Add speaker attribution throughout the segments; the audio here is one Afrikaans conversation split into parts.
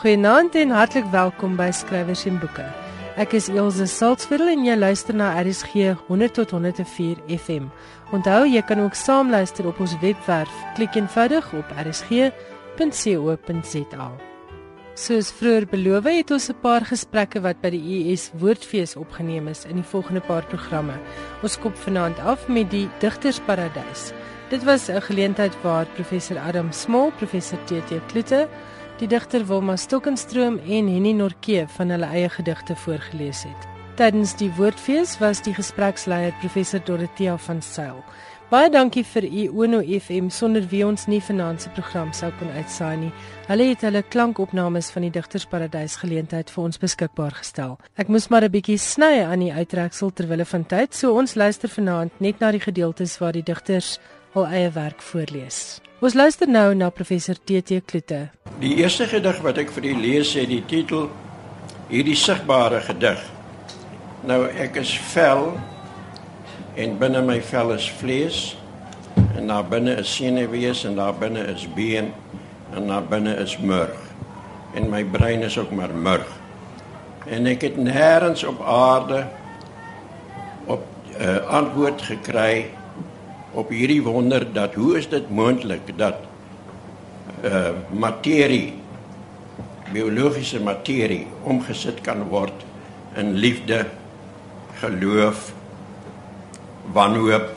Speaker 1: Goeienaand en hartlik welkom by Skrywers en Boeke. Ek is Elsje Salzwetel en jy luister na RSG 100 tot 104 FM. Onthou jy kan ook saamluister op ons webwerf. Klik eenvoudig op rsg.co.za. Soos vroeër beloof het ons 'n paar gesprekke wat by die US Woordfees opgeneem is in die volgende paar programme. Ons kop vanaand af met die Digtersparadys. Dit was 'n geleentheid waar professor Adam Small, professor TT Kloete, die digter Wilma Stokkenstroom en Henny Norke van hulle eie gedigte voorgeles het. Tydens die Woordfees was die gespreksleier professor Dorothea van Sail. Baie dankie vir u Ono FM sonder wie ons nie vanaand se program sou kon uitsaai nie. Hulle het hulle klankopnames van die Digtersparadys geleentheid vir ons beskikbaar gestel. Ek moes maar 'n bietjie sny aan die uittreksel ter wille van tyd, so ons luister vanaand net na die gedeeltes waar die digters hul eie werk voorlees. Ons luister nou na professor TT Kloete.
Speaker 2: Die eerste gedig wat ek vir u lees het die titel Hierdie sigbare gedig. Nou ek is vel en binne my vel is vlees en daar binne is senuwees en daar binne is been en daar binne is murg en my brein is ook maar murg en ek het nêrens op aarde op uh, antwoord gekry op hierdie wonder dat hoe is dit moontlik dat uh materie biologiese materie omgesit kan word in liefde geloof wanhoop,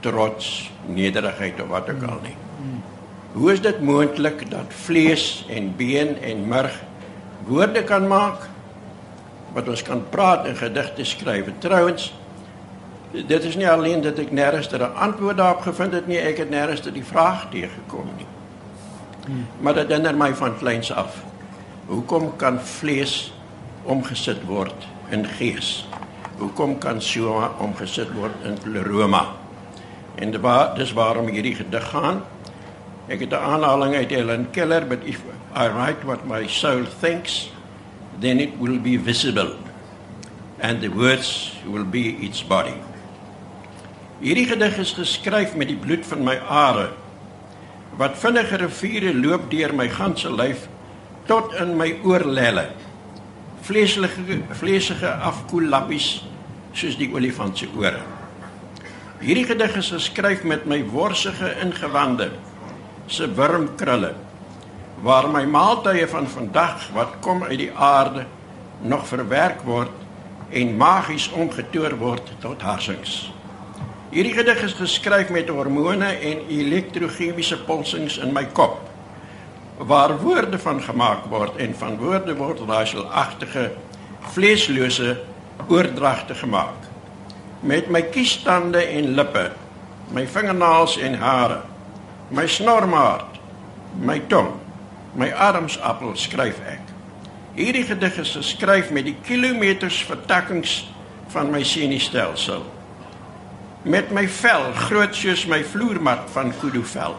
Speaker 2: trots, nederigheid of wat ook al nie. Hoe is dit moontlik dat vlees en been en murg woorde kan maak wat ons kan praat en gedigte skryf? Trouwens, dit is nie alleen dat ek nêrens 'n antwoord daarop gevind het nie, ek het nêrens die vraag teëgekom nie. Maar dit herinner my van kleins af. Hoekom kan vlees omgesit word in gees? hoekom kan Soma omgesit word in pleroma? En dis waarom hierdie gedig gaan. Ek het 'n aanhaling uit Helen Keller, but if I write what my soul thinks, then it will be visible and the words will be its body. Hierdie gedig is geskryf met die bloed van my are wat vinnige riviere loop deur my ganse lyf tot in my oorlelle vleeslike vleesige afkoellappies soos die olifant se ore. Hierdie gedig is geskryf met my worsige ingewande se wurmkrulle waar my maaltye van vandag wat kom uit die aarde nog verwerk word en magies omgetoer word tot harsings. Hierdie gedig is geskryf met hormone en elektrochemiese pulsings in my kop waar woorde van gemaak word en van woorde word raaiselagtige vleeslose oordragte gemaak. Met my kiestande en lippe my vingernaels en hare my snormaat my tong my armsappel skryf ek. Hierdie gedig is geskryf met die kilometers vertakkings van my senuistelsel met my vel groot soos my vloermat van kudu vel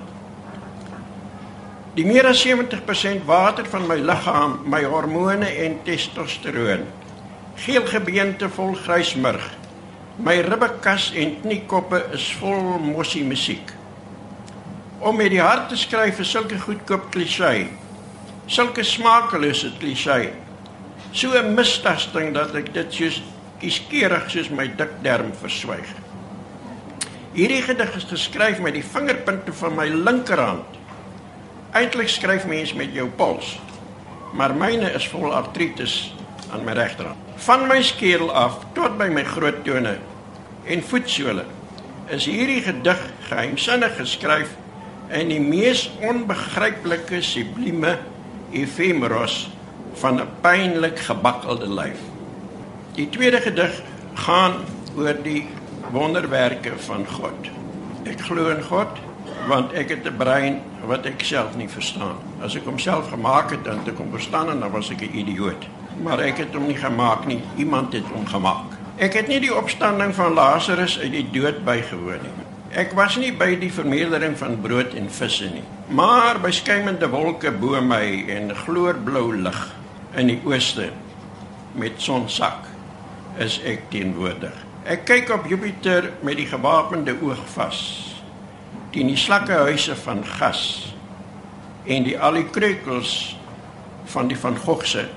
Speaker 2: Die meer as 70% water van my liggaam, my hormone en testosteroon. Geel gebeente vol grysmurg. My ribbekas en kniekoppe is vol mossie musiek. Om met die hart te skryf is sulke goedkoop klisjé. Sulke smaakelose klisjé. So 'n mistasting dat ek dit soos kieskeurig soos my dik darm verswyg. Hierdie gedig is geskryf met die vingerpunte van my linkerhand Eintlik skryf mens met jou pols. Maar myne is vol artritis aan my regterhand. Van my skedel af tot by my groot tone en voetsole is hierdie gedig geheimsinnig geskryf in die mees onbegryplike sublieme efemeros van 'n pynlik gebakkelde lyf. Die tweede gedig gaan oor die wonderwerke van God. Ek glo in God want ek het 'n brein wat ek self nie verstaan. As ek homself gemaak het dan te kom verstaan en dan was ek 'n idioot. Maar ek het hom nie gemaak nie. Iemand het hom gemaak. Ek het nie die opstanding van Lazarus uit die dood bygewoon nie. Ek was nie by die vermeerdering van brood en visse nie, maar by skynende wolke bo my en gloorblou lig in die ooste met sonsak is ek teenwoordig. Ek kyk op Jupiter met die gewapende oog vas teen die slakkehuise van gas en die al die kreukels van die van Gogh se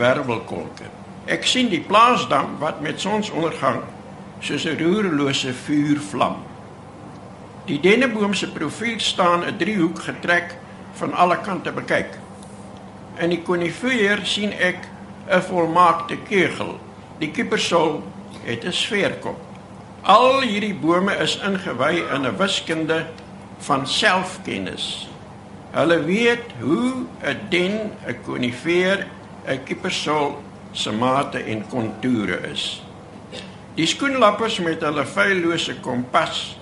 Speaker 2: wervelkolke. Ek sien die plaasdam wat met sonsondergang soos 'n roerlose vuur vlam. Die denneboom se profiel staan 'n driehoek getrek van alle kante bekyk. In die konifeer sien ek 'n volmaakte kegel. Die kiepersol het 'n sfeerkop. Al hierdie bome is ingewy in 'n wiskunde van selfkennis. Hulle weet hoe 'n den, 'n konifeer, 'n kiepersol se mate en kontoure is. Die skoenlappers met hulle feillose kompas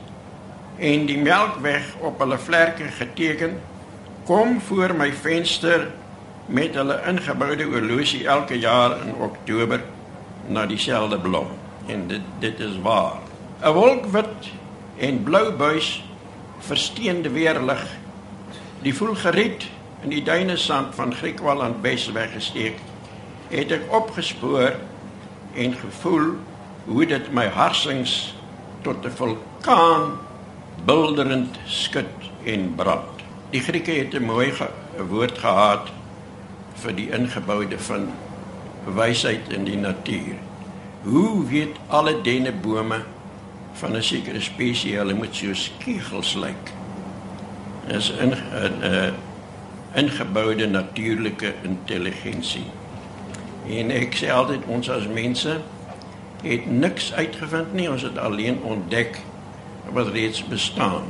Speaker 2: en die melkweg op hulle vlerke geteken kom voor my venster met hulle ingeboude oorlosie elke jaar in Oktober na dieselfde blom en dit dit is waar 'n wolkwit en blou buis versteende weerlig die voelgeriet in die duine sand van Griekwal aan Bes weggesteek het ek opgespoor en gevoel hoe dit my harsings tot 'n vulkaan bulderend skud en brand. Die Grieke het 'n mooi ge woord gehad vir die ingeboude van wysheid in die natuur. Hoe weet alle dennebome van 'n sekere spesies hulle moet so skiegels lyk? Is in 'n in, in, ingeboude natuurlike intelligensie. En ek sê altyd ons as mense het niks uitgevind nie, ons het alleen ontdek wat reeds bestaan.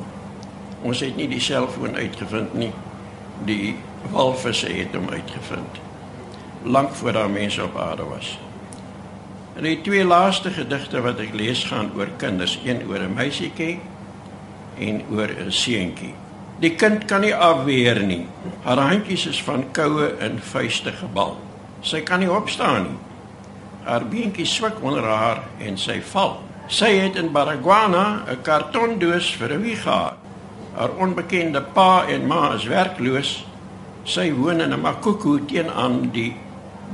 Speaker 2: Ons het nie die selfoon uitgevind nie. Die walvisse het hom uitgevind. Lank voor daar mense op aarde was. En die twee laaste gedigte wat ek lees gaan oor kinders, een oor 'n meisietjie en oor 'n seentjie. Die kind kan nie afweer nie. Haar handjies is van koue en vuiste gebal. Sy kan nie opstaan nie. Haar beentjies swik onder haar en sy val. Sy het in Baragwana 'n kartondoos vir 'n wieg gehad. Haar onbekende pa en ma is werkloos. Sy woon in 'n makoko teenoor die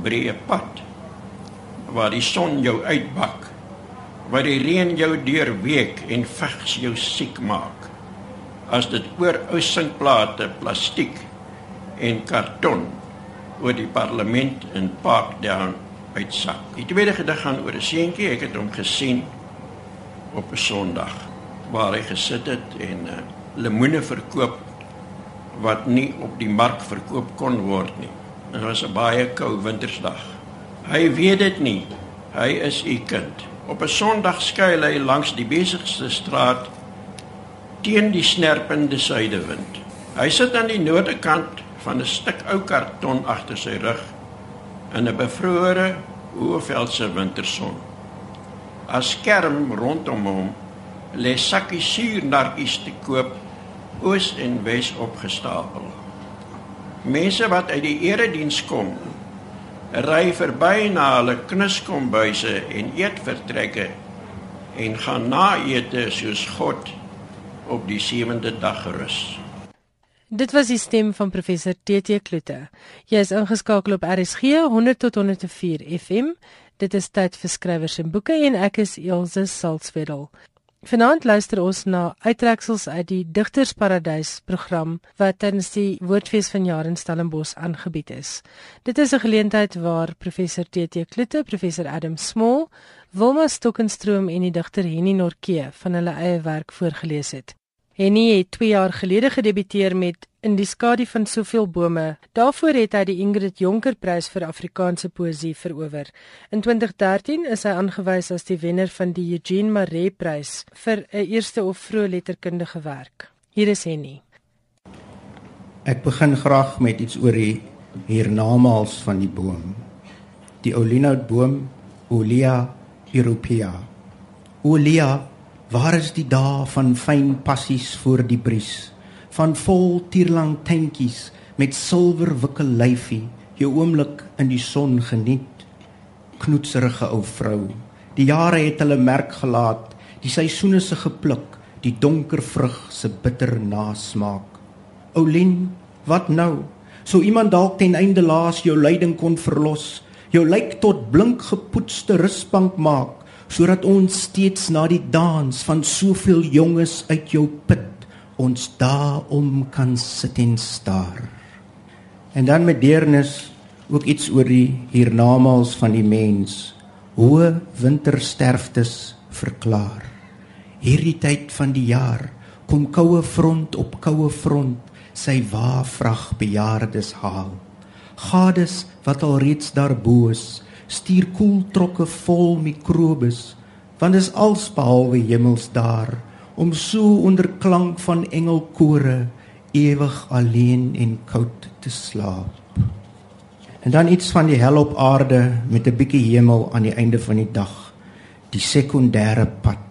Speaker 2: breë pad waar die son jou uitbak. Waar die reën jou deurweek en vigs jou siek maak. As dit oor ou sinkplate, plastiek en karton oor die parlement in Parkdown uitsak. Die tweede gedig gaan oor 'n seentjie. Ek het hom gesien op 'n Sondag waar hy gesit het en uh, lemoene verkoop wat nie op die mark verkoop kon word nie. Dit was 'n baie koue wintersdag. Hy weet dit nie. Hy is u kind. Op 'n Sondag skuil hy langs die besigste straat teen die snerpende suidewind. Hy sit aan die noordekant van 'n stuk ou karton agter sy rug in 'n bevrore Hoëveldse winterson. As skerm rondom hom lê sakkies suurnartjies te koop oos en wes opgestapel. Mense wat uit die erediens kom, ry verby na hulle knuskombuise en eetvertrekke en gaan na ete soos God op die sewende dag rus.
Speaker 1: Dit was die stem van professor TT Kloete. Jy is ingeskakel op RSG 100 tot 104 FM. Dit is tyd vir skrywers en boeke en ek is Elsje Salzwetel. Vanaand luister ons na uittreksels uit die Digtersparadys program wat tydens die Woordfees van jaar in Stellenbosch aangebied is. Dit is 'n geleentheid waar professor TT Kloete, professor Adam Small, Wilma Stokkenstroom en die digter Henny Norke van hulle eie werk voorgeles het. Henny het 2 jaar gelede gedebuteer met In die skadu van soveel bome. Daarvoor het hy die Ingrid Jonker Prys vir Afrikaanse poësie verower. In 2013 is hy aangewys as die wenner van die Eugene Maree Prys vir 'n eerste of vroeë letterkundige werk. Hier is Henny.
Speaker 3: Ek begin graag met iets oor die hiernamaals van die boom. Die olinoutboom Olea europea. Olea Waar is die dae van fyn passies voor die bries? Van vol tierlang tentjies met silwer wikkel lyfie, jou oomblik in die son geniet. Knoetserige ou vrou. Die jare het hulle merk gelaat, die seisoene se gepluk, die donker vrug se bitter nasmaak. Oulien, wat nou? Sou iemand dalk ten einde laas jou lyding kon verlos, jou lyk tot blink gepoetste rusbank maak? Sodat ons steeds na die dans van soveel jonges uit jou put ons daarom kan sit en staar. En dan met deernis ook iets oor die hiernamaals van die mens. Hoë wintersterftes verklaar. Hierdie tyd van die jaar kom koue front op koue front sy waafvrag bejaardes haal. Gades wat al reeds daarbo is, stuur koeltrokke vol mikrobes, want is alsbehalwe hemels daar om so onder klank van engelkore ewig alleen en koud te slaap. En dan iets van die hel op aarde met 'n bietjie hemel aan die einde van die dag. Die sekondêre pad.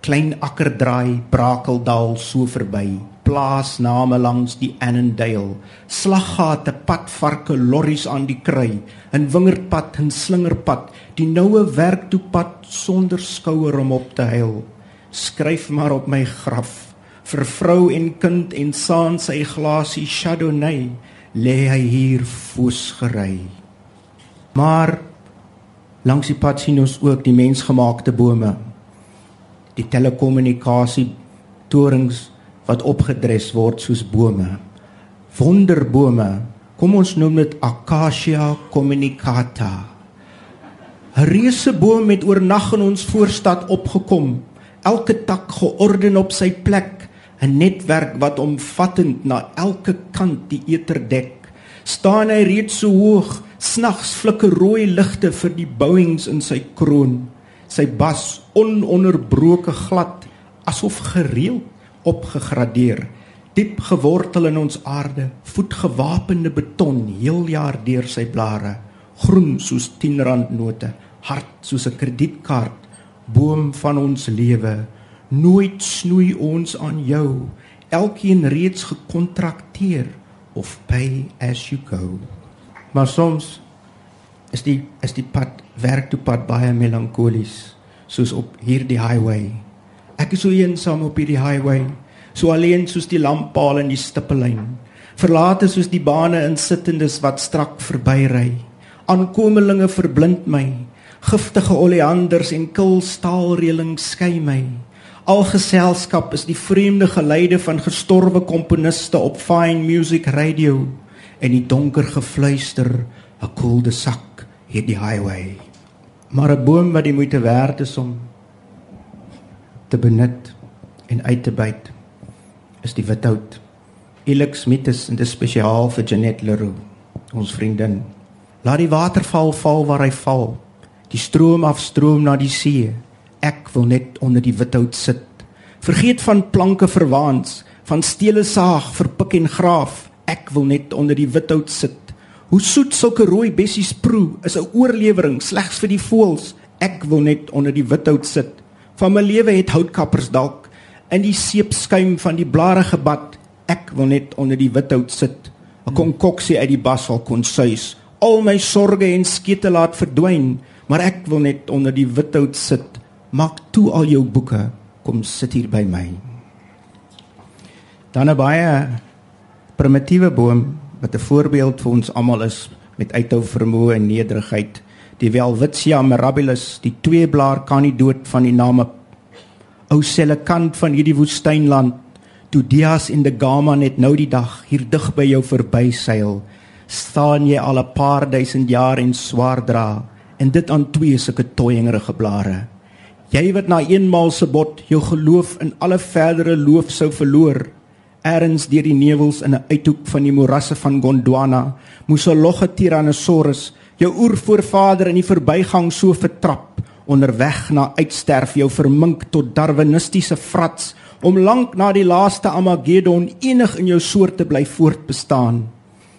Speaker 3: Klein akkerdraai, Brakeldal so verby, plaasname langs die Annandale, slaggate, padvarke, lorries aan die kry, 'n wingerdpad en slingerpad, die noue werktoepad sonder skouer om op te huil. Skryf maar op my graf vir vrou en kind en saans sy glasie chardonnay lê hy hier foos gery. Maar langs die pad sien ons ook die mensgemaakte bome. Die telekommunikasie torings wat opgedres word soos bome. Wonderbome. Kom ons noem dit Acacia communicata. 'n Reuse boom het oornag in ons voorstad opgekom. Elke tak georden op sy plek 'n netwerk wat omvattend na elke kant die eter dek. staan hy reeds so hoog, snags flikker rooi ligte vir die bouings in sy kroon. Sy bas ononderbroke glad, asof gereeld opgegradeer, diep gewortel in ons aarde, voetgewapende beton heel jaar deur sy blare, groen soos 10 rand note, hard soos 'n kredietkaart, boom van ons lewe. Nooit snoei ons aan jou elkeen reeds gekontrakteer of pay as you go. Maar soms is die is die pad werk toe pad baie melankolies soos op hierdie highway. Ek is so eensaam op hierdie highway so alleen soos die lamppaal in die stippellyn verlate soos die bane insittendes wat strak verbyry. Aankomelinge verblind my giftige oleanders en kil staalreëlings skei my. Al geselskap is die vreemde geluide van gestorwe komponiste op fine music radio en die donker gefluister 'n koelde sak hier die highway. Maar 'n boom wat die moeite werd is om te benut en uit te byt is die without. Elix Smiths en dit spesiaal vir Janet Leroux, ons vriendin. Laat die waterval val waar hy val. Die stroom afstroom na die see. Ek wil net onder die without sit. Vergeet van planke verwaans, van stele saag vir pik en graaf. Ek wil net onder die without sit. Hoe soet sulke rooi bessies proe is 'n oorlewering slegs vir die voëls. Ek wil net onder die without sit. Van my lewe het houtkappers dalk in die seepskuim van die blare gebad. Ek wil net onder die without sit. 'n Konkoksie uit die basal kon suis. Al my sorges en skete laat verdwyn, maar ek wil net onder die without sit. Maak toe al jou boeke, kom sit hier by my. Dan 'n baie primitiewe boom wat 'n voorbeeld vir ons almal is met uithou vermoë en nederigheid. Die Welwitschia mirabilis, die tweeblaar kan nie dood van die name ou selekant van hierdie woestynland. Toe Dias en de Gama net nou die dag hier dig by jou verby seil, staan jy al 'n paar duisend jaar en swaar dra en dit aan twee sulke toyingerige blare. Jy wat na eenmaal se bot jou geloof in alle verdere loof sou verloor, erns deur die nevels in 'n uithoek van die morasse van Gondwana, moes 'n logge Tyrannosaurus jou oervoorvader in die verbygang so vertrap onderweg na uitsterf jou vermink tot darwinistiese frats om lank na die laaste Armageddon enig in jou soort te bly voortbestaan.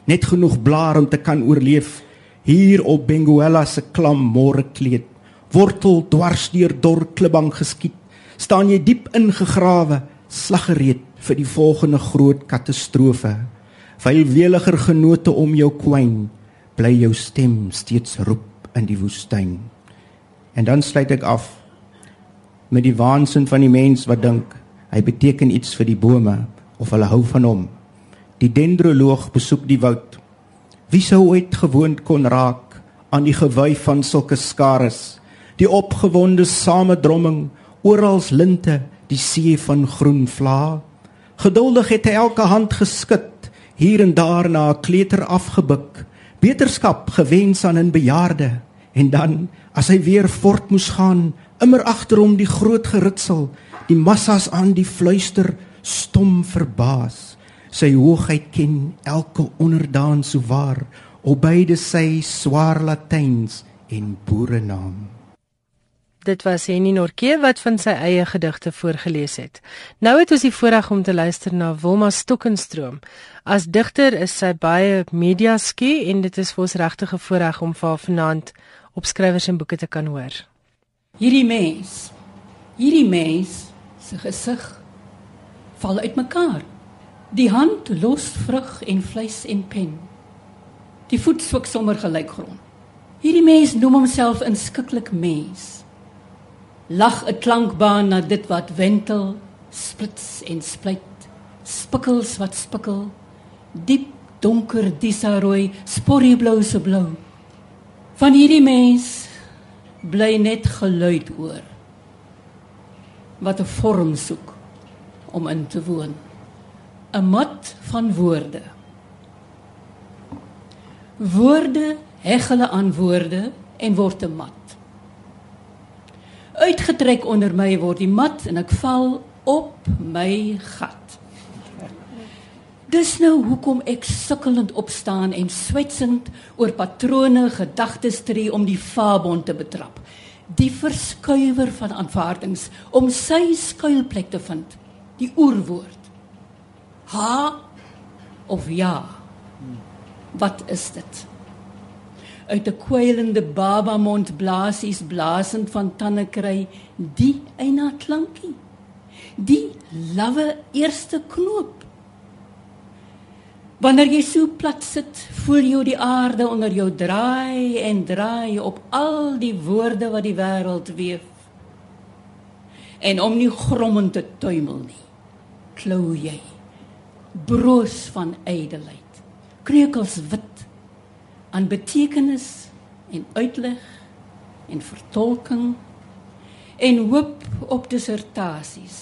Speaker 3: Net genoeg blaar om te kan oorleef. Hier op Benguela se klam môre kleed wortel dwars deur dor klipbank geskiet, staan jy diep ingegrawe, slaggereed vir die volgende groot katastrofe. Vyl weliger genote om jou kwyn, bly jou stem steeds roep in die woestyn. En dan sluit ek af met die waansin van die mens wat dink hy beteken iets vir die bome of hulle hou van hom. Die dendroloog besoek die woud. Wie sou ooit gewoond kon raak aan die gewuif van sulke skares? die opgewonde samedromming oral linte die see van groen vla geduldig het hy elke hand geskit hier en daar na 'n kleuter afgebuk, beterskap gewens aan 'n bejaarde en dan as hy weer voort moes gaan, immer agter hom die groot geritsel, die massas aan die fluister, stom verbaas. Sy hoogheid ken elke onderdaan so waar, op beide sy swaar Latyns en boerenaam.
Speaker 1: Dit was Henny Norke wat van sy eie gedigte voorgeles het. Nou het ons die voorreg om te luister na Wilma Stokkenstroom. As digter is sy baie media skie en dit is vir ons regtig 'n voorreg om haar vanaand op skrywers en boeke te kan hoor.
Speaker 4: Hierdie mens, hierdie mens se gesig val uitmekaar. Die hand los vrug en vleis en pen. Die voet swik sommer gelyk grond. Hierdie mens noem homself inskikkelik mens lag 'n klankbaan na dit wat wentel, splits en splyt, spikkels wat spikkel, diep donker disarooi, sporrieblou se blou. Van hierdie mens bly net geluid oor wat 'n vorm soek om in te woon. 'n mat van woorde. Woorde heg hulle aan woorde en word 'n mat uitgetrek onder my word die mat en ek val op my gat. Dis nou hoekom ek sukkelend opstaan en swetsend oor patrone gedagtes tree om die fabon te betrap. Die verskuiwer van aanvaardings om sy skuilplek te vind, die oerwoord. Ha of ja. Wat is dit? Uit 'n kwelende baba mond blaasies blaasend van tande kry die eina klankie die lawe eerste knoop. Wanneer jy so plat sit voel jy die aarde onder jou draai en draai op al die woorde wat die wêreld weef. En om nie grommend te tuimel nie klou jy broos van ydelheid kreukels wit aan betekenis en uitleg en vertolking en hoop op dissertasies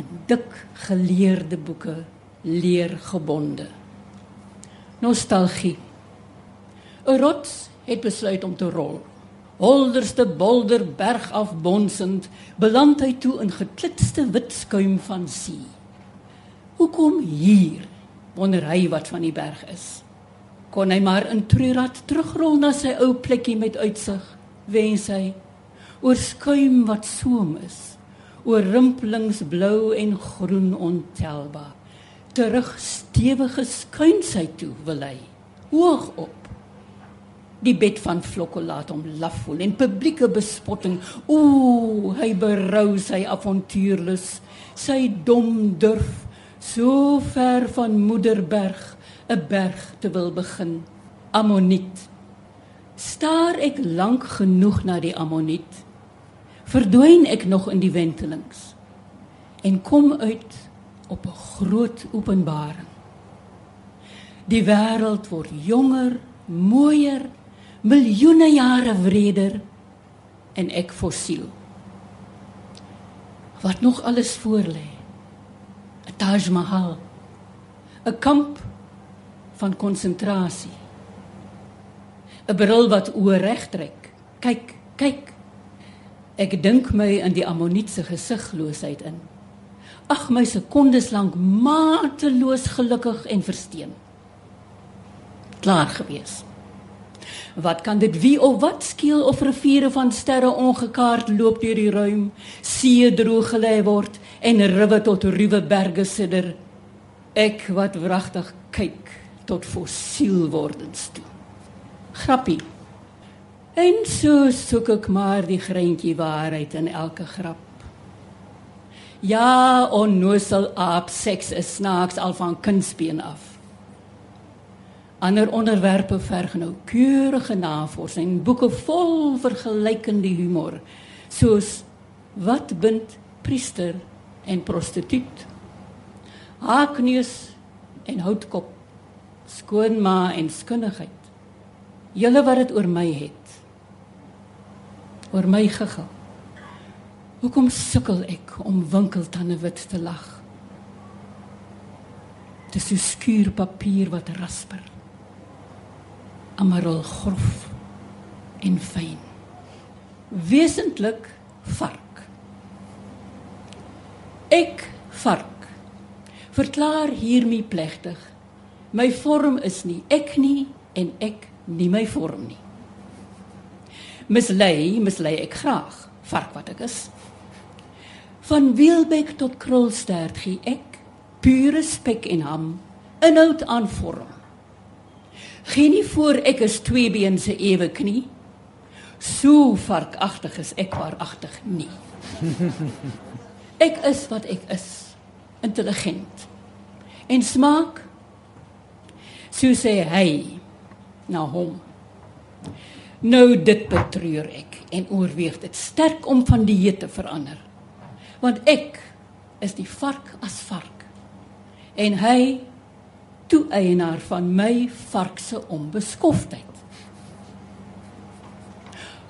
Speaker 4: in dik geleerde boeke leergebonde. Nostalgie. 'n rots het besluit om te rol. Holderste bolder berg af bonsend beland hy toe in geklitste wit skuim van see. Hoekom hier wonder hy wat van die berg is kon hy maar in treurad terugrol na sy ou plekkie met uitsig wens hy oor skuim wat soom is oor rimpelings blou en groen ontelbaar. Terug stewige skuinsheid toe wil hy hoog op. Die bed van vlokke laat hom laf voel en publieke bespotting. O hy berou sy avontuurlus. Sy dom durf so ver van moederberg 'n berg te wil begin. Ammoniet. Staar ek lank genoeg na die ammoniet, verdwyn ek nog in die wentelings en kom uit op 'n groot openbaring. Die wêreld word jonger, mooier, miljoene jare wreder en ek fossiel. Wat nog alles voor lê? 'n Taj Mahal, 'n kamp van konsentrasie. 'n Bril wat oorreg trek. Kyk, kyk. Ek dink my in die ammonietse gesigloosheid in. Ag my sekondes lank mateloos gelukkig en versteen. Klaar gewees. Wat kan dit wie of wat skiel of riviere van sterre ongekaart loop deur die ruim, see droog gelê word en riwe tot ruwe berge sidder. Ek wat wragtig kyk tot fossiel wordens toe. Grappie. En so soek ek maar die greintjie waarheid in elke grap. Ja, onnosel aap seks is snaaks al van kunstbeen af. Ander onderwerpe verg nou keurige navorsing, boeke vol vergelykende humor, soos wat bind priester en prostituut? Haakneus en houtkop skoonma en skinnigheid. Julle wat dit oor my het. Oor my gegil. Hoekom sukkel ek om winkeltande wit te lag? Dis so skuurpapier wat rasper. Amarol grof en fyn. Wesentlik vark. Ek vark. Verklaar hiermee plegtig. My vorm is nie ek nie en ek nie my vorm nie. Mislei, mislei ek graag, vark wat ek is. Van Wielbek tot Krulstert gee ek pure spek en ham, inhoud aan vorm. Geen nie voor ek is tweebeen se ewe knie. So varkagtig is ek waaragtig nie. Ek is wat ek is, intelligent. En smaak so sê hy na hom. Nou dit betreur ek en oorweeg dit sterk om van die te verander want ek is die vark as vark en hy toe eienaar van my vark se onbeskofheid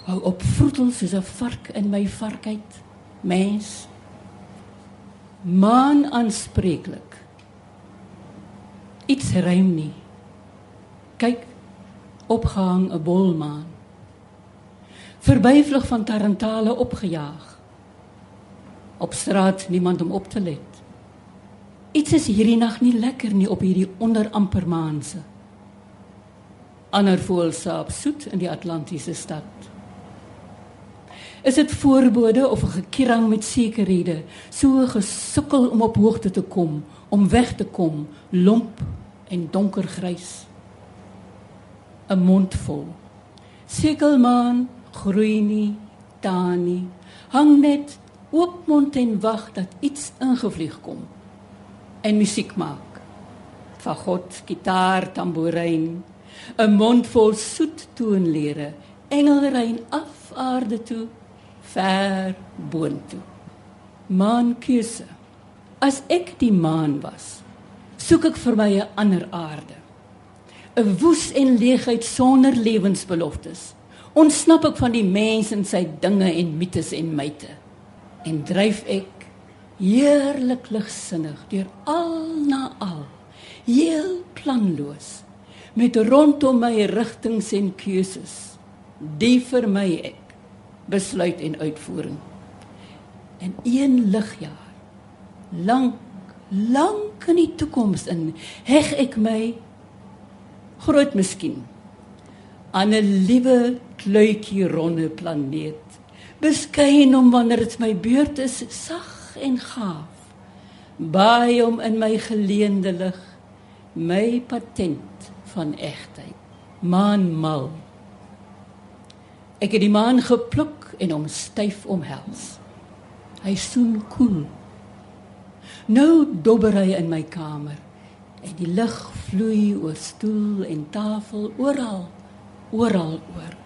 Speaker 4: hou op vroetel soos 'n vark in my varkheid mens. Man aanspreeklik iets ruim nie kyk opgehang 'n bolmaan verbyvlug van tarantale opgejaag op straat niemand om op te let. Iets is hierdie nag nie lekker nie op hierdie onderampermaanse. Ander voel saap soet in die Atlantiese stad. Is dit voorbode of 'n gekierang met sekerhede, so gesukkel om op hoogte te kom, om weg te kom, lomp en donkergrys. 'n Mond vol. Sekelmaan groei nie, taan nie, hang net oop mond en wag dat iets ingevlieg kom en musiek maak. Fagot, gitaar, tamboerijn, 'n mond vol soet toonlere, engelrein af aarde toe, ver boontoe. Maan keuse. As ek die maan was, soek ek vir my 'n ander aarde. 'n Woes en leegheid sonder lewensbeloftes. Ontsnap ek van die mens en sy dinge en mites en myte en dryf ek heerlik ligsinnig deur al na al heel planloos met rondom my rigtings en keuses die vir my ek besluit en uitvoering en een ligjaar lank lank in die toekoms in heg ek my groot miskien. Aan 'n liewe kluitjie ronde planeet. Beskyn om wanneer dit my beurt is sag en gaaf. Baie om in my geleende lig. My patent van egtheid. Maan mal. Ek het die maan gepluk en hom styf omhels. Hy soen koel. Nou dobber hy in my kamer en die lig vloei oor stoel en tafel oral oral oor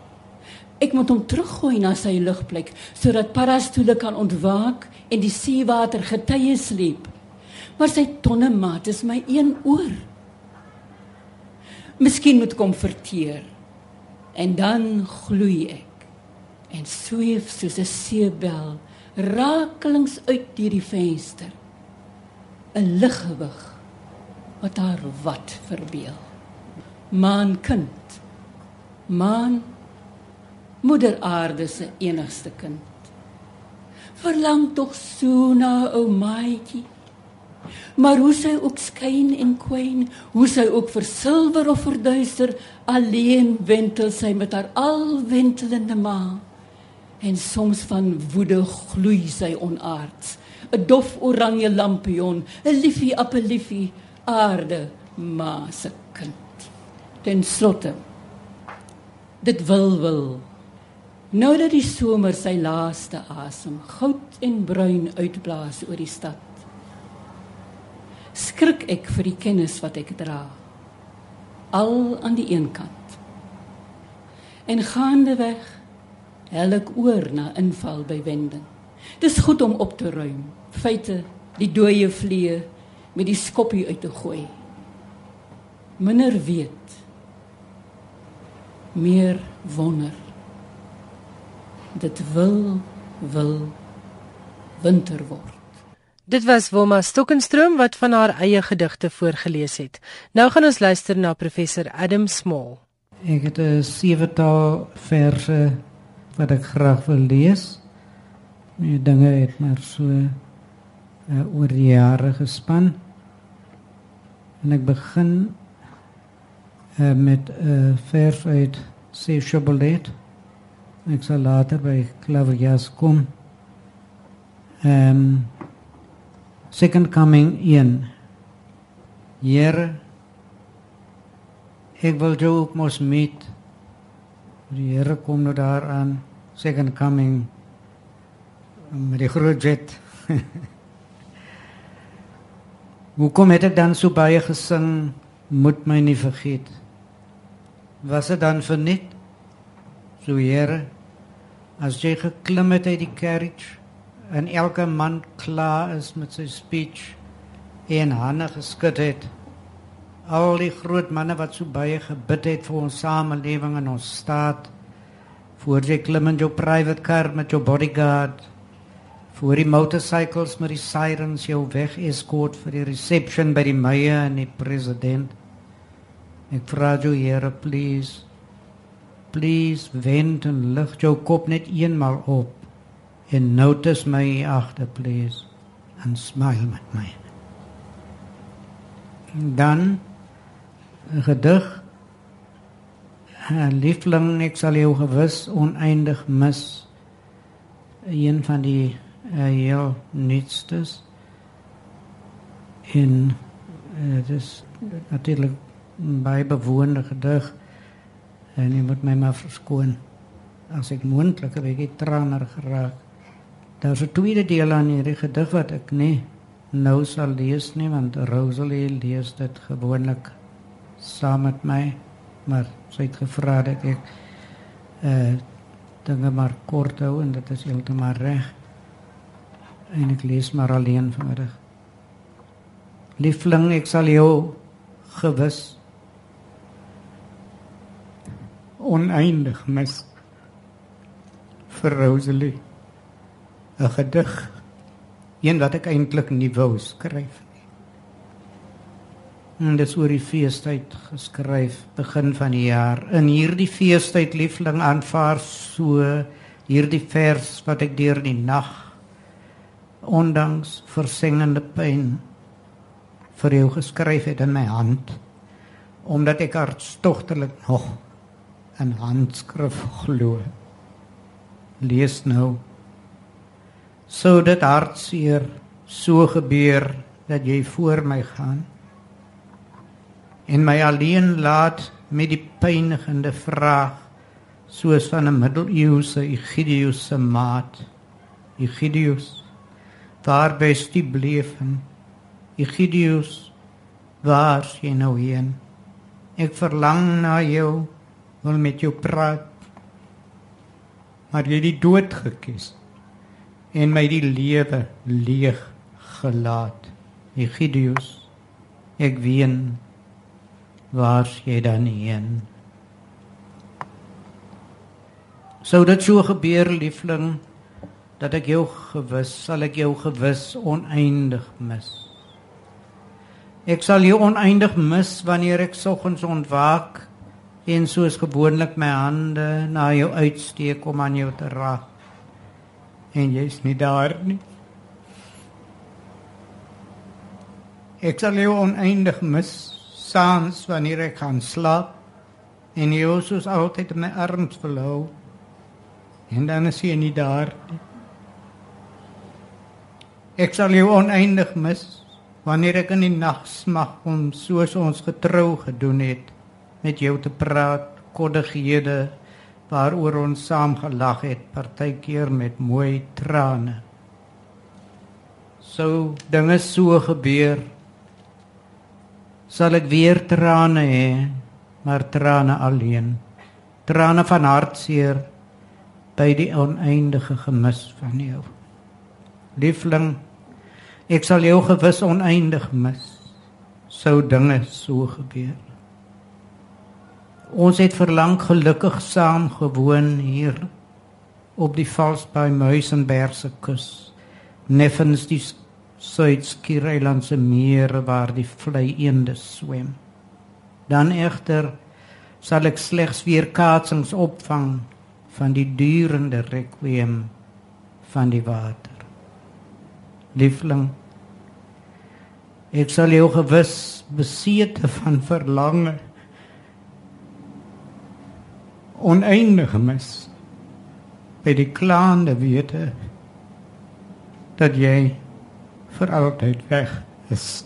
Speaker 4: Ek moet hom teruggooi na sy ligplek sodat parastoele kan ontwaak en die seewater getye sleep. Maar sy tonne maat is my een oor. Miskien moet kom verteer. En dan gloei ek en sweef soos 'n seebel rakelings uit deur die venster. 'n Liggewig wat haar wat verbeel. Maan kind. Maan moeder aarde se enigste kind. Verlang tog so na ou maatjie. Maar hoe sy ook skyn en kwyn, hoe sy ook versilwer of verduister, alleen wentel sy met haar alwentelende ma. En soms van woede gloei sy onaards. 'n Dof oranje lampion, 'n liefie appeliefie, aarde ma se kind. Ten slotte dit wil wil Nou dat die somer sy laaste asem goud en bruin uitblaas oor die stad. Skrik ek vir die kennis wat ek dra. Al aan die een kant. En gaande weg hel ek oor na inval by wending. Dis goed om op te ruim. Feite, die dooie vlee met die skoppie uit te gooi. Minder weet. Meer wonder dit wil wil winter word.
Speaker 1: Dit was Wilma Stokkenstroom wat van haar eie gedigte voorgeles het. Nou gaan ons luister na professor Adam Small.
Speaker 5: Ek het 'n sewetal verse wat ek graag wil lees. Die dinge het maar so uh, oor die jare gespan. En ek begin uh, met 'n uh, vers uit Sechobolet. Ek sal later by Klaverjas kom. Ehm um, Second coming in. Here ek wil jou ook mos meet. Die Here kom nou daaraan. Second coming met die groot jet. Hoekom het ek dan so baie gesing? Moet my nie vergeet. Was dit dan vir net? So Here, as jy geklim het uit die carriage en elke man klaar is met sy speech en hande geskud het, al die groot manne wat so baie gebid het vir ons samelewing en ons staat, voor jy klim in jou private car met jou bodyguard, voor die motorcycles met die sirens jou weg escort vir die reception by die meier en die president. Ek vra jou Here, please, please wend en lig jou kop net eenmal op en notice my agter, please, and smile met my. Dan 'n gedig. Liefling, ek sal jou gewis oneindig mis. Een van die heel nuutstes. En dit uh, is natuurlik baie bewoonde gedig. En jy moet my maar verskoon as ek moontlik 'n bietjie traner geraak. Daar's 'n tweede deel aan hierdie gedig wat ek nie nou sal lees nie want Rosalie lees dit gewoonlik saam met my, maar sy het gevra dat eh uh, dinge maar kort hou en dit is heeltemal reg. En ek lees maar alleen vanmiddag. Liefling, ek sal jou gewis oneindig mis vir Rosalie. 'n Gedig, een wat ek eintlik nie wou skryf nie. En dit is oor die feestyd geskryf, begin van die jaar. In hierdie feestyd liefling aanvaar so hierdie vers wat ek deur die nag ondanks versengende pyn vir jou geskryf het in my hand omdat ek hartstogtelik nog in handskrif glo. Lees nou. Sou dit hartseer so gebeur dat jy voor my gaan en my alleen laat met die pynigende vraag soos van 'n middeleeuse Egidius se maat. Egidius, waar bes jy bleef? Egidius, waar jy nou heen? Ek verlang na jou wil met jou praat. Maar jy het die dood gekies en my die lewe leeg gelaat. Egidius, ek ween waar jy dan heen? Sou dit so gebeur liefling dat ek jou gewis sal ek jou gewis oneindig mis. Ek sal jou oneindig mis wanneer ek soggens ontwaak en soos gewoonlik my hande na jou uitsteek om aan jou te raak. En jy's nie daar nie. Ek sal jou oneindig mis saans wanneer ek gaan slaap en jy soos altyd in my arms verlou. En dan is jy nie daar nie. Ek sal jou oneindig mis wanneer ek in die nag smag om soos ons getrou gedoen het met jou te praat, koddighede waaroor ons saam gelag het, partykeer met mooi trane. Sou dinge so gebeur, sal ek weer trane hê, maar trane alleen. Trane van hartseer by die oneindige gemis van jou. Liefling, ek sal jou gewis oneindig mis. Sou dinge so gebeur. Ons het verlang gelukkig saam gewoon hier op die Valsbaai Muizenberg se kus. Neffens die Suid-Skiereilandse mere waar die vlei eende swem. Dan egter sal ek slegs weer kaatsings opvang van die durende requiem van die water. Liefling, ek sal jou gewis besete van verlange oneindig mis by die klaande wete dat jy vir altyd weg is.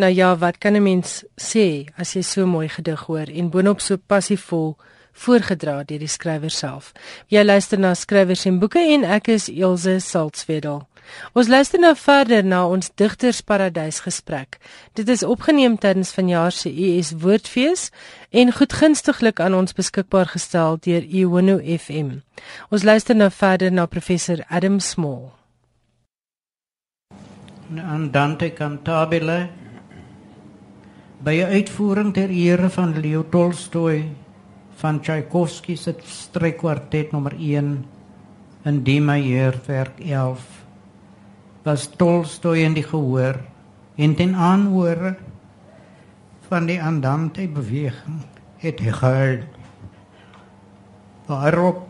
Speaker 1: Nou ja, wat kan 'n mens sê as jy so mooi gedig hoor en boonop so passievol voorgedra deur die skrywer self. Jy luister na skrywers en boeke en ek is Elsje Saltzwedel. Ons luister nou verder na ons digtersparadys gesprek. Dit is opgeneem tydens vanjaar se US Woordfees en goedgunstiglik aan ons beskikbaar gestel deur Iwono FM. Ons luister nou verder na professor Adam Small.
Speaker 5: Andante cantabile by 'n uitvoering ter ere van Leo Tolstoy van Tchaikovsky se strykkwartet nommer 1 in D majeur werk 11 was Tolstoy in die gehoor en ten aanhore van die andante beweging het hy gehuil waarop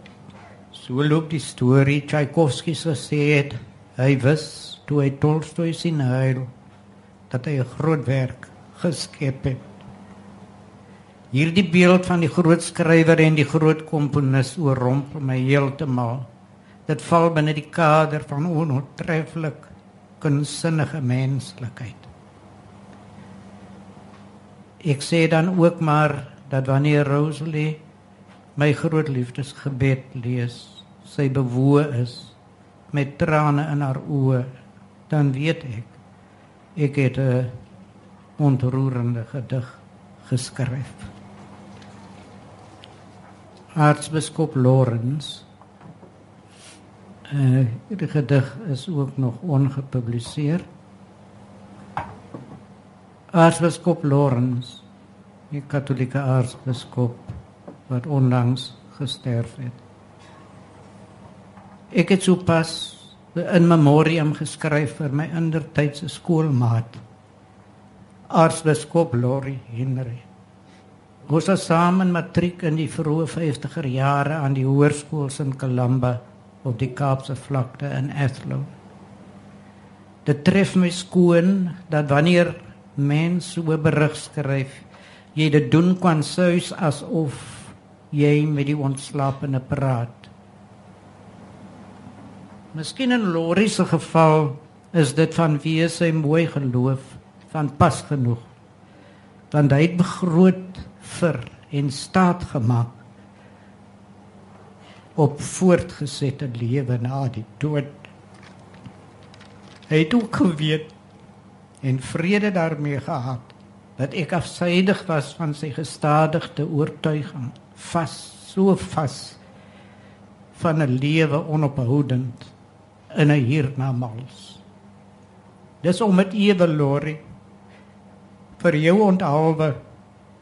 Speaker 5: so loop die storie Tchaikovsky gesê het hy wis toe hy Tolstoy sien huil dat hy 'n groot werk geskep het. Hierdie beeld van die groot skrywer en die groot komponis oorrompel my heeltemal. Dit val binne die kader van onoortreffelik kunsinnige menslikheid. Ek sê dan ook maar dat wanneer Rosalie my groot liefdesgebed lees, sy bewoe is met trane in haar oë, dan weet ek ek het 'n ontroerende gedig geskryf. Aartsbiskop Lorenz eh die gedig is ook nog ongepubliseer. Aartsbiskop Lorenz, die katholieke aartsbiskop wat onlangs gesterf het. Ek het sopas 'n memoriam geskryf vir my indertydse skoolmaat aartsbiskop Lori Henry. Ons was saam in matriek in die vroeë 50er jare aan die hoërskool in Kalamba op die Kaapse vlakte in Athlone. Dit tref my skoon dat wanneer mense so berig skryf, jy dit doen kan sous asof jy met die ontslapene praat. Miskien in Lori se geval is dit van wie sy mooi geloof van pas genoeg. Want hy het begroot vir en staat gemaak op voortgesette lewe na die dood. Hy het ook geweet en vrede daarmee gehad dat ek afsydig was van sy gestadigde oortuiging, vas, so vas van 'n lewe onophoudend in 'n hiernamaals. Dis om met ewe lorie vir jou onthaalwe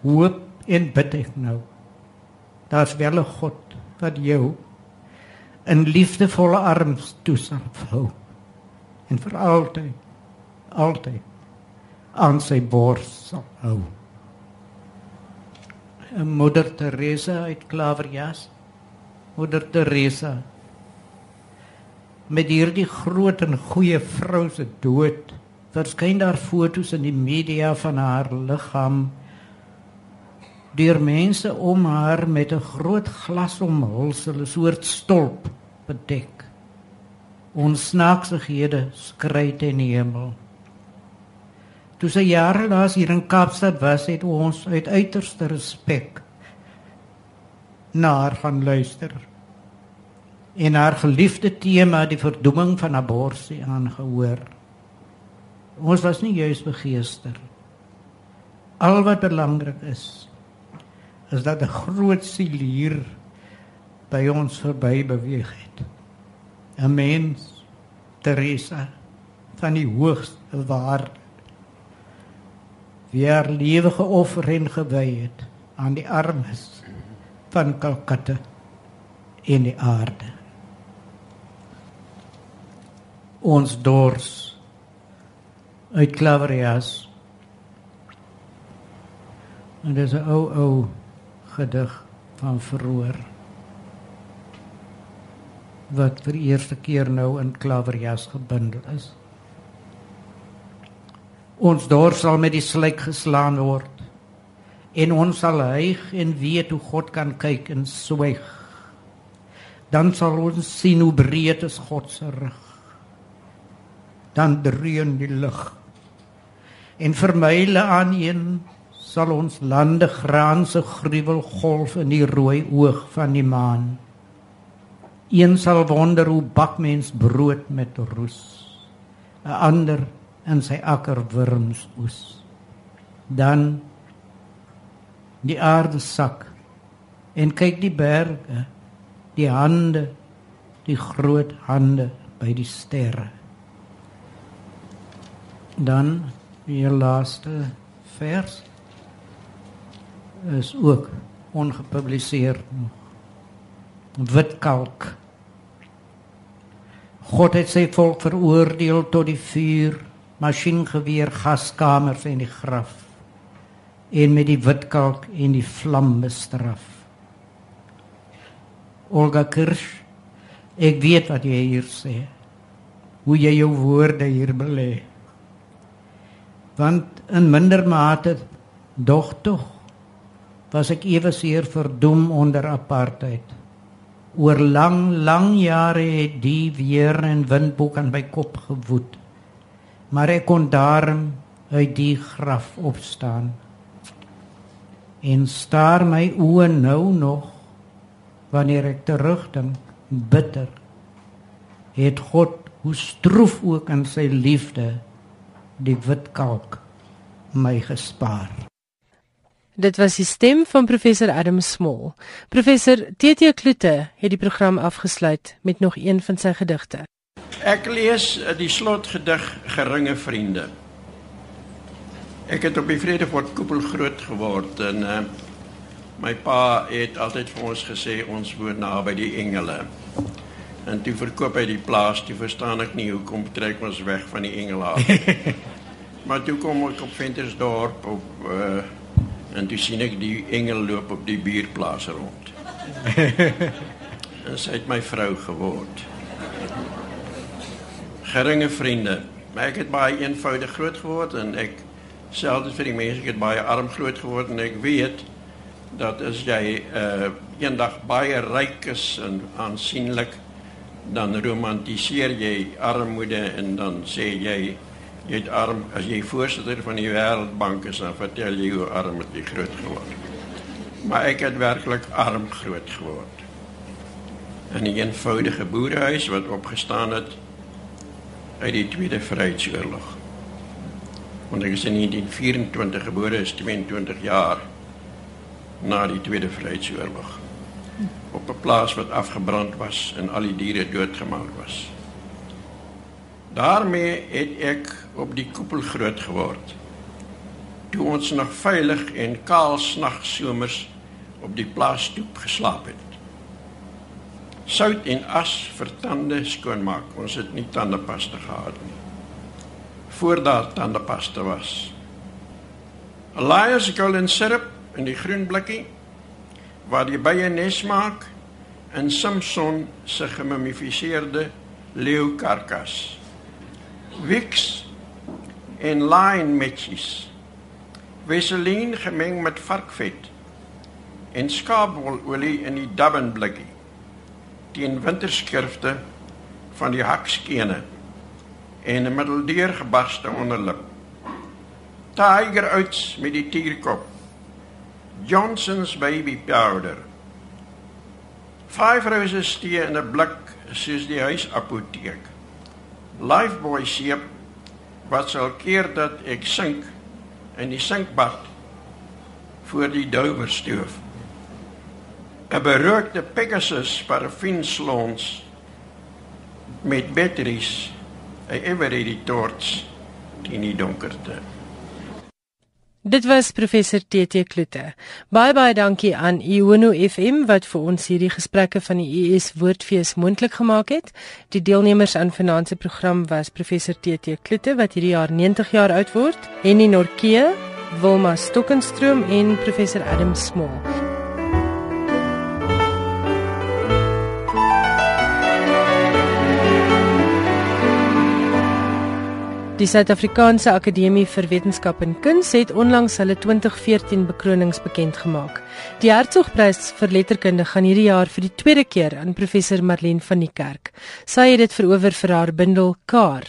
Speaker 5: hoop en bid ek nou. Daar's wel 'n God wat jou in liefdevolle arms toesal hou en vir altyd altyd aan sy bors sal hou. En Moeder Teresa uit Klaverjas. Moeder Teresa met hierdie groot en goeie vrou se dood verskyn daar fotos in die media van haar liggaam deur mense om haar met 'n groot glas omhulsel 'n soort stolp bedek. Ons snaaksighede skry te in die hemel. Toe sy jare laas hier in Kaapstad was het ons uit uiterste respek na haar gaan luister en haar geliefde tema die verdoeming van abortus aangehoor. Ons was nie juis begeester. Al wat belangrik is is dat 'n groot siel hier by ons verby beweeg het. 'n Mens, Teresa van die hoogste waarde. Wie haar lewe geoffer en gewy het aan die armes van Calcutta in die aarde. ons dors uit Klaverias. En dis 'n ou ou gedig van verhoor wat vir die eerste keer nou in Klaverias gebundel is. Ons dors sal met die slyk geslaan word en ons sal hyg en weet hoe God kan kyk en swyg. Dan sal ons sien hoe breed is God se rug. Dan dreun die lig. En vir myle aan een sal ons lande graanse gruwel golf in die rooi oog van die maan. Een sal wonder hoe bak mens brood met roes. 'n ander in sy akker wurms oes. Dan die aarde sak en kyk die berge die hande die groot hande by die sterre dan die laaste vers is ook ongepubliseer wit kalk God het sy volk veroordeel tot die vuur masjiengeweer gaskamers en die graf en met die wit kalk en die vlam bestraf. Olga Kirsch, ek weet wat jy hier sê. Hoe jy jou woorde hier belê. Want in minder mate dog tog was ek ewe seer verdoem onder apartheid. Oor lang lang jare het die weer en windboek aan my kop gewoed. Maar ek kon daarom uit die graf opstaan en staar my oë nou nog wanneer ek terugdink bitter het God hoe stroef ook in sy liefde die wit kalk my gespaar
Speaker 1: Dit was die stem van professor Adam Small. Professor TT Kloete het die program afgesluit met nog een van sy gedigte.
Speaker 2: Ek lees die slotgedig Geringe vriende. Ek het op die Vredefort koepel groot geword en uh, my pa het altyd vir ons gesê ons woon naby die engele. En toe verkoop hy die plaas, toe verstaan ek nie hoekom trek ons weg van die engele af. maar toe kom ek op Ventersdorp op uh, en toe sien ek die engel loop op die bierplaas rond. en sy het my vrou geword. Geringe vriende. Maar ek het baie eenvoudig groot geword en ek selfs vir die mense ek het baie arm groot geword en ek weet dat as jy uh eendag baie ryk is en aansienlik dan romantiseer jy armoede en dan sê jy jy het arm as jy voorsitter van die wêreldbank is dan vertel jy hoe arm jy groot geword. Maar ek het werklik arm groot geword. In 'n eenvoudige boerehuis wat opgestaan het uit die tweede vryheidsoorlog. Want ek is in 1924 gebore is 22 jaar na die tweede vryheidsoorlog. Op 'n plaas wat afgebrand was en al die diere doodgemaak was. Daarmee het ek op die koepel groot geword toe ons nog veilig en kaal snagsomers op die plaasstoep geslaap het sout en as vir tande skoonmaak ons het nie tandepasta gehad nie voor daar tandepasta was. 'n Lions golden syrup in die groen blikkie waar die bye nes maak in Simpson se gemummifiseerde leeukarkas. Wix en line matches. Vaseline gemeng met varkvet en skaapwololie in die Durban blikkie teen winterskurfte van die hakskene en 'n middeldeur gebarste onderlip. Tiger Oats met die tierkop. Johnson's baby powder. Five roses tee in 'n blik soos die huisapoteek. Lifebuoy seep wat sal keer dat ek sink in die sinkbad voor die douwerstoof. 'n Berookte Pegasus parafinslons met batteries 'n ever ready torch in die donkerte.
Speaker 1: Dit was professor TT Kloete. Baie baie dankie aan Iono FM wat vir ons hierdie gesprekke van die US Woordfees moontlik gemaak het. Die deelnemers aan vanaand se program was professor TT Kloete wat hierdie jaar 90 jaar oud word, Henny Norke, Wilma Stokkenstroom en professor Adam Small. Die Suid-Afrikaanse Akademie vir Wetenskap en Kuns het onlangs hulle 2014 bekronings bekend gemaak. Die Hertzogprys vir letterkunde gaan hierdie jaar vir die tweede keer aan professor Marlene van die Kerk. Sy het dit verower vir haar bundel Kar.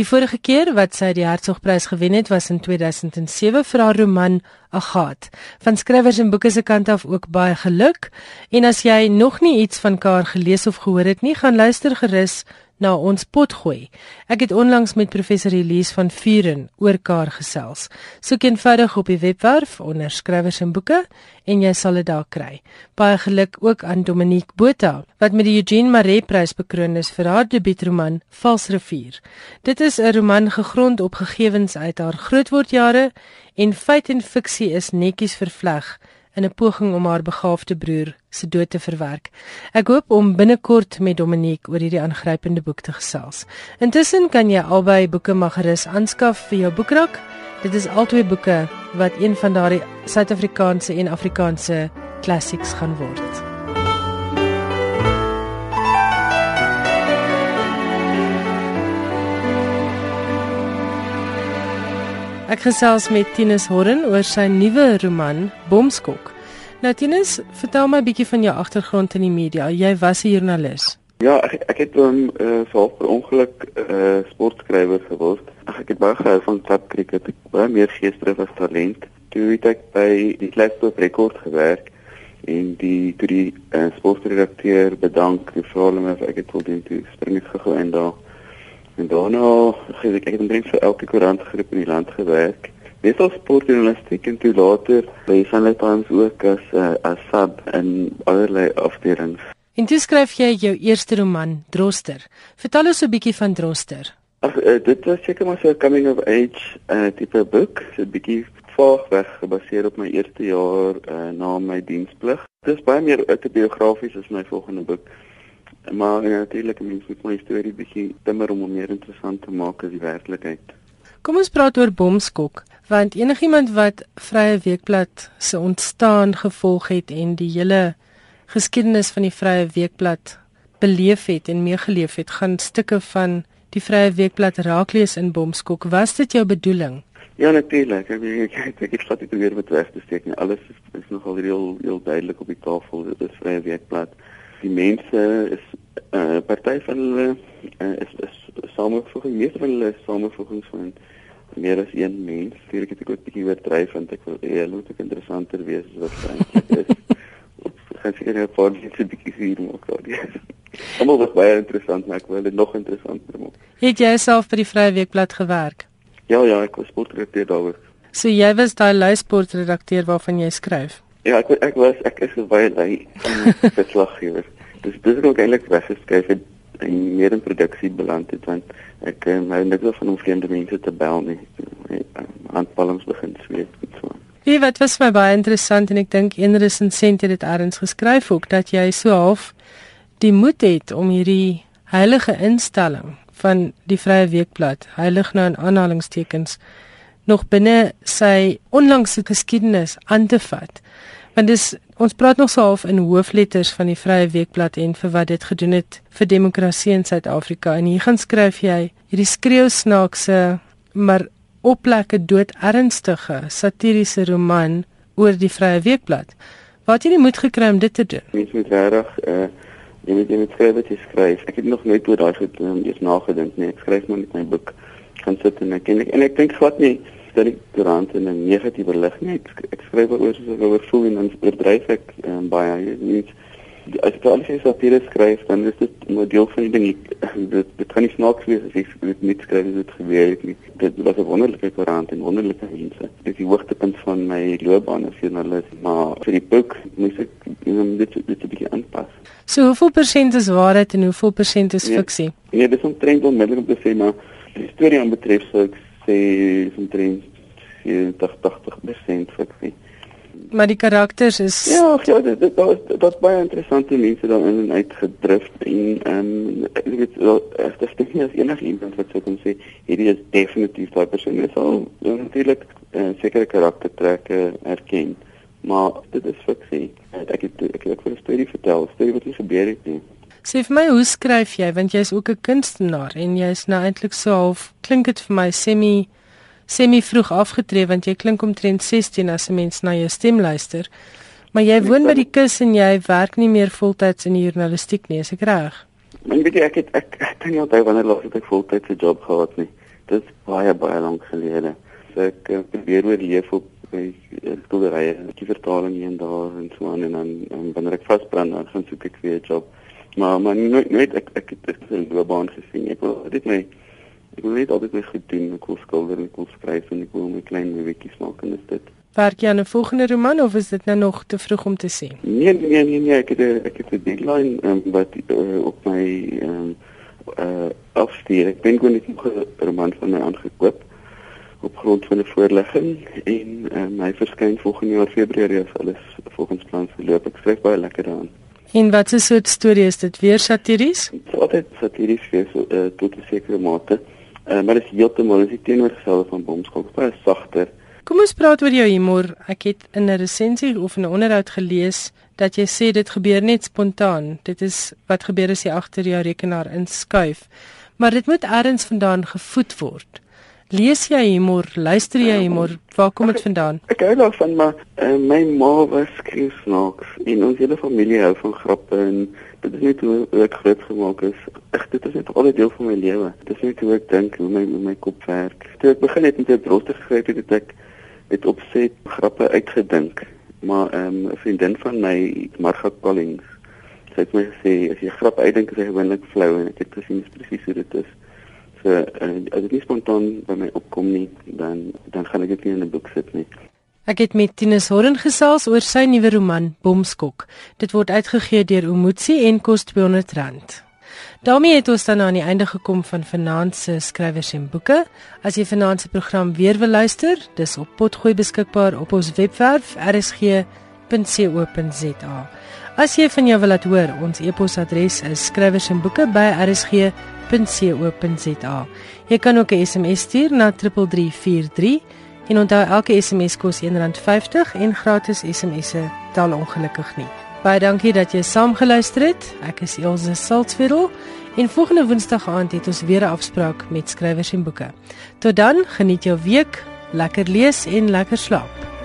Speaker 1: Die vorige keer wat sy die Hertzogprys gewen het, was in 2007 vir haar roman Agat. Van skrywers en boeke se kant af ook baie geluk. En as jy nog nie iets van Kar gelees of gehoor het nie, gaan luister gerus na ons pot gooi. Ek het onlangs met professor Elise van Vuren oor kaar gesels. Soek eenvoudig op die webwerf onder skrywers en boeke en jy sal dit daar kry. Baie geluk ook aan Dominique Botha wat met die Eugene Maree Prys bekroon is vir haar debuutroman Valsrivier. Dit is 'n roman gegrond op gegevens uit haar grootwordjare en feit en fiksie is netjies vervleg in 'n poging om haar begaafde broer se dood te verwerk. Ek hoop om binnekort met Dominique oor hierdie aangrypende boek te gesels. Intussen kan jy albei boeke magerus aanskaf vir jou boekrak. Dit is albei boeke wat een van daardie Suid-Afrikaanse en Afrikaanse klassieks gaan word. Ek gesels met Tinus Horren oor sy nuwe roman Bomskok. Nou Tinus, vertel my 'n bietjie van jou agtergrond in die media. Jy was 'n joernalis.
Speaker 6: Ja, ek ek het um, uh, vir per ongeluk 'n uh, sportskrywer geword. Ag ek het baie gehou van klub cricket. Ek baie meer geesdrif as talent. Toe het ek by die Glasgow Rekord gewerk en die toe die uh, sportredakteur bedank vir al my ek het wil doen toe spring ek gou in daar En daarna het ek ek het omtrent vir elke koerant groep in die land gewerk. Meestal sportjournalistiek en toe later by Sunday Times ook as uh, as sub in allerlei afdelings.
Speaker 1: En toe skryf jy jou eerste roman, Droster. Vertel ons 'n bietjie van Droster.
Speaker 6: Ag uh, dit was seker maar so 'n coming of age uh, tipe boek, so 'n bietjie vaag weg gebaseer op my eerste jaar uh, na my diensplig. Dit is baie meer autobiografies as my volgende boek. Maar ja, natuurlik mens moet my storie bietjie dimmer om hom meer interessant te maak as die werklikheid.
Speaker 1: Kom ons praat oor Bomskok, want enigiemand wat Vrye Weekblad se ontstaan gevolg het en die hele geskiedenis van die Vrye Weekblad beleef het en meegeleef het, gaan stukke van die Vrye Weekblad raak lees in Bomskok. Was dit jou bedoeling?
Speaker 6: Ja natuurlik. Ek weet ek ek het dit weer met weg te steek. Alles is, is nogal heel heel duidelik op die tafel. Dit is Vrye Weekblad die mense is 'n uh, party van hulle uh, is is samevoeging meeste van hulle samevoegings van meer as een mens. Vir ek het ek ook 'n bietjie oordryf want ek wil eers moet ek interessanter wees as wat eintlik is. Gaan seker net vir net 'n bietjie hier maak daar. Almal was baie interessant, maar ek wil dit nog interessanter maak.
Speaker 1: Het jy self vir die Vrye Weekblad gewerk?
Speaker 6: Ja ja, ek was sportredakteur daar.
Speaker 1: So jy was daai luisportredakteur waarvan jy skryf?
Speaker 6: Ja, ek ek was ek is baie lui vir slaggewer. Dis dis ook eintlik weggeskryf het en meer in produksie beland het want ek hou net van om vreemde mense te bel nie. Aanpalings begin sweet en so.
Speaker 1: Wie wat was my baie interessant en ek dink een resensent het dit ergens geskryf ook dat jy so half die moed het om hierdie heilige instelling van die Vrye Weekblad, heilig nou in aanhalingstekens, nog binne sy onlangse geskiedenis aan te vat. Want dis ons praat nog so half in hoofletters van die Vrye Weekblad en vir wat dit gedoen het vir demokrasie in Suid-Afrika en hier gaan skryf jy hierdie skreeu snaakse maar oplekke dood ernstige satiriese roman oor die Vrye Weekblad. Wat jy moed gekry om dit te doen?
Speaker 6: Mens moet reg uh jy moet jy moet skryf wat jy skryf. Ek het nog nooit oor daai goed um, eers nagedink nie. Ek skryf maar net my boek gaan sit en ek en ek, en ek dink glad nie dat die koerant in 'n negatiewe lig nie. Ek, ek skryf oor soos ek oor voel en dan oordryf ek um, baie nie. As ek al sê satire skryf, dan is dit 'n deel van die ding. Dit dit kan nie snaaks wees as ek dit nie skryf dit gebeur het nie. Dit was 'n wonderlike koerant en wonderlike mense. Dit is die hoogtepunt van my loopbaan as joernalis, maar vir die boek moet ek um, dit dit 'n bietjie aanpas.
Speaker 1: So hoeveel persent is waarheid en hoeveel persent is nee, fiksie?
Speaker 6: Nee, nee dis omtrent onmiddellik om te sê maar die storie aan betref sou ek sê omtrent 70-80% fiksie.
Speaker 1: Maar die karakters is
Speaker 6: Ja, ja, dit dit was dat baie interessante mense daarin en uitgedrif en ehm um, ek weet ek dink nie as enige iemand wat sou kon sê hierdie is definitief daai persoon is al natuurlik uh, sekere karaktertrekke erken. Maar dit is fiksie. Ek het ek het ook vir 'n storie vertel, 'n storie wat nie gebeur het nie.
Speaker 1: Sê vir my, hoe skryf jy want jy's ook 'n kunstenaar en jy's nou eintlik so half klink dit vir my semi semi vroeg afgetree want jy klink omtrent 16 as 'n mens na jou stem luister. Maar jy woon by die kus en jy werk nie meer voltyds in die journalistiek nie, is ek reg?
Speaker 6: Maar weet jy ek het ek ek kan nie onthou wanneer laas ek 'n job gehad nie. Dit is baie baie lank gelede. So ek uh, probeer oorleef op by skilderye, ek vertaling hier en daar en so aan en dan en wanneer ek vasbrand dan gaan soek ek weer 'n job. Maar maar nooit nooit ek ek het 'n loopbaan gesien. Ek wil dit my ek wil net altyd my goed doen. Ek wil skilder en ek wil skryf en ek wil my klein movietjies maak en dis dit.
Speaker 1: Werk jy aan 'n volgende roman of is dit nou nog te vroeg om te sê?
Speaker 6: Nee nee nee nee, ek het a, ek het 'n deadline um, wat uh, op my um, uh afstuur. Ek ben gewoon net 'n roman van my aangekoop op grond van 'n voorlegging en um, hy verskyn volgende jaar Februarie as alles volgens plan verloop. Ek skryf baie lekker daaraan.
Speaker 1: En wat 'n soort storie is dit? Weer satiries?
Speaker 6: Dit is altyd satiries so uh, tot 'n sekere mate. Uh, maar dit is heeltemal is die teenoorgestelde van Bomskop, baie sagter.
Speaker 1: Kom ons praat oor jou humor. Ek het in 'n resensie of 'n onderhoud gelees dat jy sê dit gebeur net spontaan. Dit is wat gebeur as jy agter jou rekenaar inskuif. Maar dit moet eers vandaan gevoed word. Lees jy humor? Luister jy humor? Waar kom dit vandaan?
Speaker 6: Ek hou daarvan maar uh, my ma was skreeusnaaks en ons hele familie hou van grappe en dit is net hoe ek groot gemaak is. Ek dit is net al 'n deel van my lewe. Dit is net hoe ek dink, hoe my hoe my kop werk. Toe ek begin het met 'n broster geskryf het, het ek het opset grappe uitgedink. Maar ehm um, 'n vriendin van my, Marga Collins, sy het my gesê as jy grap uitdink is hy gewoonlik flou en ek het dis presies hoe dit is. So uh, as dit nie spontaan by my opkom nie, dan dan gaan ek dit nie in 'n boek sit nie.
Speaker 1: Ek het met Tinus Horren gesels oor sy nuwe roman Bomskok. Dit word uitgegee deur Omotsi en kos R200. daarmee het ons dan aan die einde gekom van vanaand se skrywers en boeke. As jy vanaand se program weer wil luister, dis op potgooi beskikbaar op ons webwerf rsg.co.za. As jy van jou wil laat hoor, ons e-posadres is skrywersenboeke@rsg.co.za. Jy kan ook 'n SMS stuur na 3343 en onthou elke SMS kos R1.50 en gratis SMS'e tel ongelukkig nie. Baie dankie dat jy saamgeluister het. Ek is Elsje Salzwetel en volgende Woensdag aand het ons weer 'n afspraak met skrywers en boeke. Tot dan, geniet jou week, lekker lees en lekker slaap.